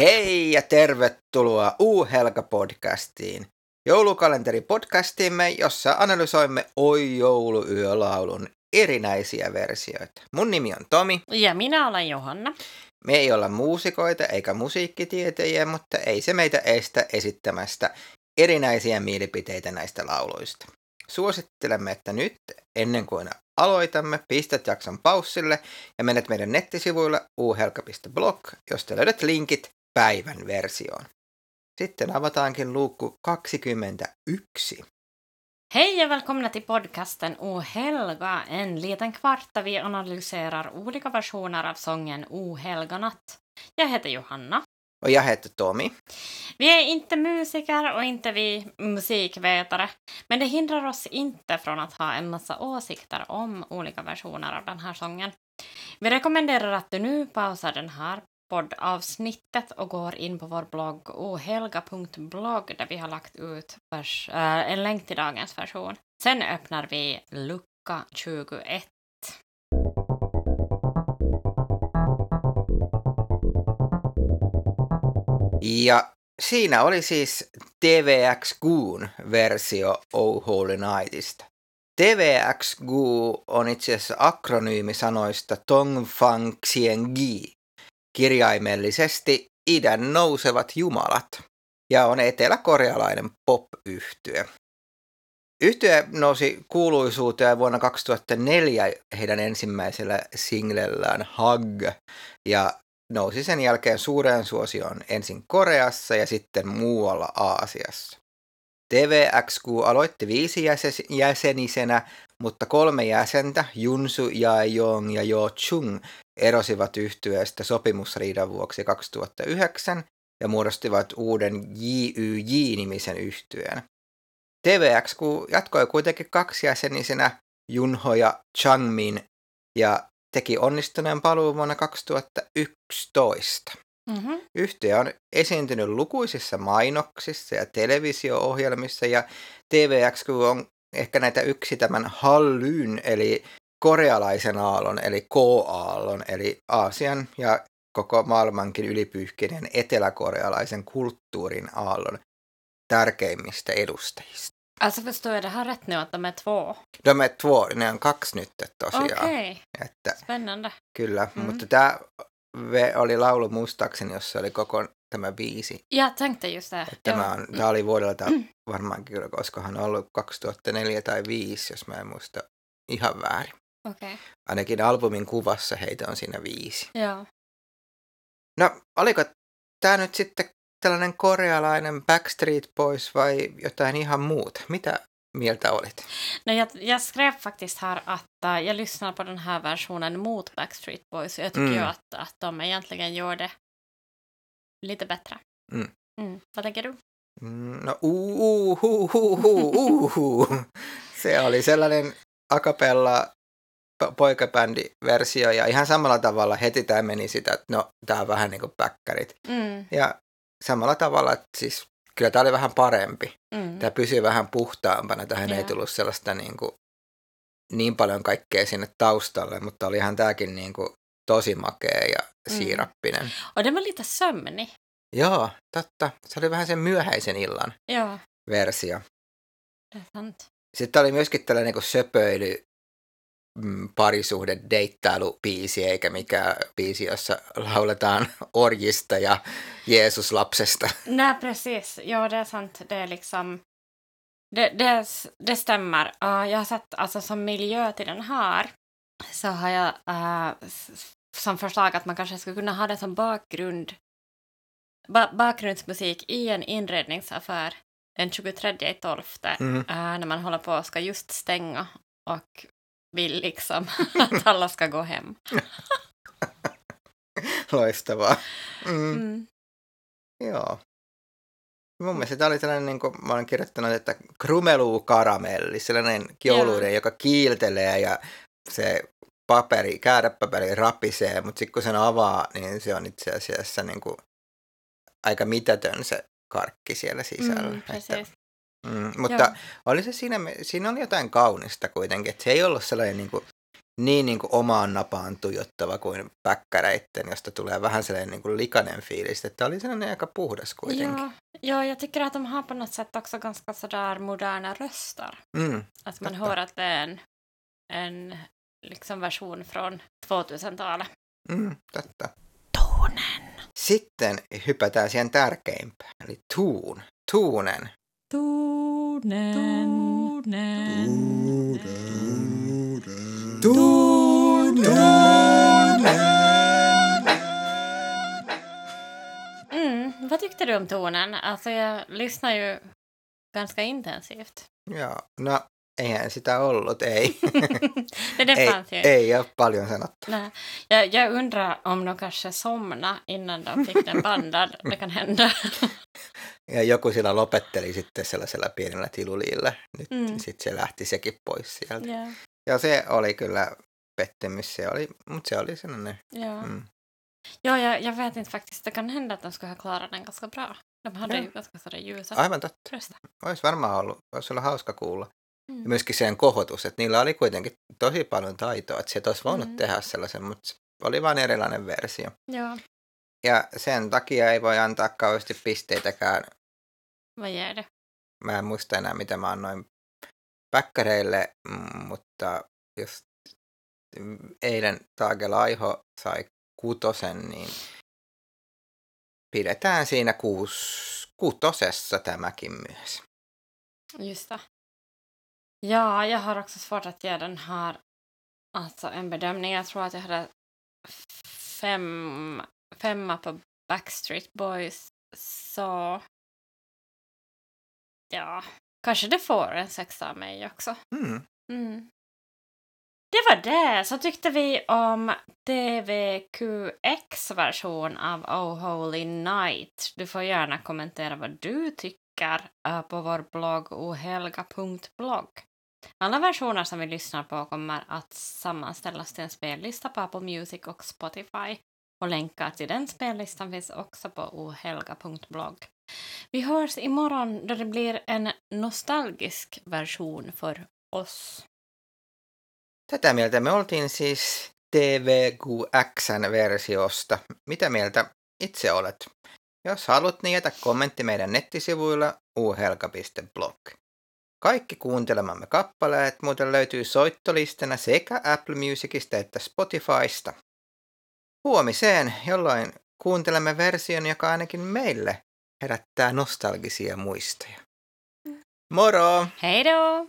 Hei ja tervetuloa U-Helga-podcastiin, joulukalenteri-podcastimme, jossa analysoimme Oi jouluyölaulun erinäisiä versioita. Mun nimi on Tomi. Ja minä olen Johanna. Me ei olla muusikoita eikä musiikkitietäjiä, mutta ei se meitä estä esittämästä erinäisiä mielipiteitä näistä lauluista. Suosittelemme, että nyt, ennen kuin aloitamme, pistät jakson paussille ja menet meidän nettisivuille uhelka.blog, josta löydät linkit päivän versioon. Sitten avataankin luukku 21. Hej och välkomna till podcasten O helga, en liten kvart där vi analyserar olika versioner av sången O helga natt. Jag heter Johanna. Och jag heter Tommy. Vi är inte musiker och inte vi musikvetare, men det hindrar oss inte från att ha en massa åsikter om olika versioner av den här sången. Vi rekommenderar att du nu pausar den här poddavsnittet och går in på vår blogg ohelga.blogg där vi har lagt ut vers, äh, en länk till dagens version. Sen öppnar vi lucka 21. Ja siinä oli siis TVX Goon versio Oh Holy Nightista. TVX Goo on itse asiassa akronyymi sanoista Tong Fang Xien Gi, kirjaimellisesti idän nousevat jumalat, ja on eteläkorealainen pop-yhtye. Yhtye nousi kuuluisuuteen vuonna 2004 heidän ensimmäisellä singlellään Hug, ja nousi sen jälkeen suureen suosioon ensin Koreassa ja sitten muualla Aasiassa. TVXQ aloitti viisi jäsenisenä, mutta kolme jäsentä, Junsu, Jaejong ja Jo Chung, erosivat yhtyeestä sopimusriidan vuoksi 2009 ja muodostivat uuden JYJ-nimisen yhtyeen. TVXQ jatkoi kuitenkin kaksijäsenisenä Junho ja Changmin ja teki onnistuneen paluun vuonna 2011. Mm-hmm. Yhtiö on esiintynyt lukuisissa mainoksissa ja televisio-ohjelmissa ja TVXQ on ehkä näitä yksi tämän Hallyn eli korealaisen aallon eli K-aallon eli Aasian ja koko maailmankin ylipyyhkinen eteläkorealaisen kulttuurin aallon tärkeimmistä edustajista. Alltså förstår jag det här rätt nu att de är två? De är två, ne on kaksi nyt tosiaan. Okei, okay. Että, spännande. Kyllä, mm. mutta tämä oli laulu muistaakseni, jossa oli koko tämä biisi. Ja tänkte just det. Tämä, on, tämä oli vuodelta varmaankin, koska hän on ollut 2004 tai 2005, jos mä en muista ihan väärin. Okay. Ainakin albumin kuvassa heitä on siinä viisi. Joo. No, oliko tämä nyt sitten tällainen korealainen Backstreet Boys vai jotain ihan muuta? Mitä mieltä olit? No, jag, jag skrev faktiskt här att uh, jag lyssnar på den här versionen mot Backstreet Boys. Jag tycker mm. ju att, att de egentligen gör det lite bättre. Mm. Mm. Vad tänker du? Mm, no, uh, uh, uh, uh, uh, uh. Se oli sellainen akapella poikabändi-versio ja ihan samalla tavalla heti tämä meni sitä, että no, tämä on vähän niin kuin päkkärit. Mm. Ja samalla tavalla, että siis kyllä tämä oli vähän parempi. Mm. Tämä pysyy vähän puhtaampana. Tähän yeah. ei tullut sellaista niin, kuin, niin paljon kaikkea sinne taustalle, mutta olihan tämäkin niin kuin, tosi makea ja mm. siirappinen. Mm. Och det var lite sömnig. Joo, totta. Se oli vähän sen myöhäisen illan Joo. versio. Det är sant. Sitten oli myöskin tällainen niin söpöily mm, parisuhde deittailubiisi, eikä mikä biisi, jossa lauletaan orjista ja Jeesuslapsesta. Nej, precis. Ja, det är sant. Det är liksom... Det, det, det stämmer. Uh, jag har sett, alltså som miljö till den här, så har jag uh, som förslag att man kanske skulle kunna ha det som bakgrund, ba bakgrundsmusik i en inredningsaffär den 23 12 mm. uh, när man håller på och ska just stänga och vill liksom att alla ska gå hem. Loistavaa. Mm. Mm. Joo. Mun mielestä tämä oli tällainen, niin kuin mä olen kirjoittanut, että krumeluu karamelli, sellainen jouluinen, joka kiiltelee ja se paperi, kääräpaperi rapisee, mutta sitten kun sen avaa, niin se on itse asiassa niin kuin aika mitätön se karkki siellä sisällä. Mm, että, mm, mutta Joo. oli se siinä, siinä oli jotain kaunista kuitenkin, että se ei ollut sellainen niin kuin niin, niin kuin omaan napaan tuijottava kuin päkkäreitten, josta tulee vähän sellainen niin kuin likainen fiilis, että oli sellainen aika puhdas kuitenkin. Ja, ja, jag tycker att de har på något sätt också ganska sådär moderna röster. Mm, Att man Totta. hör att det är en, en liksom version från 2000-talet. mm, totta. Tonen. Sitten hypätään siihen tärkeimpään, eli tuun, tuunen. Tonen. Mm, vad tyckte du om tonen? Alltså jag lyssnar ju ganska intensivt. Ja, no eihän sitä ollut, ei. Nej, det ei, fanns ju. ei ole paljon sanottu. Nej. Jag, jag undrar om de kanske somnade innan de fick den bandad. Det kan hända. Ja joku siellä lopetteli sitten sellaisella pienellä tiluliilla. Nyt Mm. sitten se lähti sekin pois sieltä. ja, Ja se oli kyllä pettymys, se oli, mutta se oli sellainen. ja. Mm. ja jag, jag vet inte faktiskt. Det kan hända att de skulle ha klarat den ganska bra. De hade Ja. ju ganska ljusa Aivan totta. röster. Olisi varmaan ollut, olisi ollut hauska kuulla. Mm. Ja myöskin sen kohotus, että niillä oli kuitenkin tosi paljon taitoa, että se olisi voinut Mm. tehdä sellaisen, mutta oli vain erilainen versio. Ja, Ja sen takia ei voi antaa kauheasti pisteitäkään. Ger det? Mä en muista enää, mitä mä annoin päkkäreille, mm, mutta jos eilen Taage Laiho sai kutosen, niin pidetään siinä kuus, kutosessa tämäkin myös. Just det. Ja, jag har också svårt att ge den här alltså en bedömning. Jag tror att jag hade fem, femma på Backstreet Boys. Så ja, kanske det får en sexa av mig också. Mm. Mm. Det var det. Så tyckte vi om DVQX-version av Oh Holy Night. Du får gärna kommentera vad du tycker på vår blogg ohelga.blogg. Alla versioner som vi lyssnar på kommer att sammanställas till en spellista på Apple Music och Spotify. Och länkar till den spellistan finns också på ohelga.blogg. Vi hörs imorgon då det blir en nostalgisk version för oss. Tätä mieltä me oltiin siis TVQXn versiosta. Mitä mieltä itse olet? Jos haluat, niin jätä kommentti meidän nettisivuilla uhelka.blog. Kaikki kuuntelemamme kappaleet muuten löytyy soittolistana sekä Apple Musicista että Spotifysta. Huomiseen, jolloin kuuntelemme version, joka ainakin meille herättää nostalgisia muistoja. Moro! Hej då!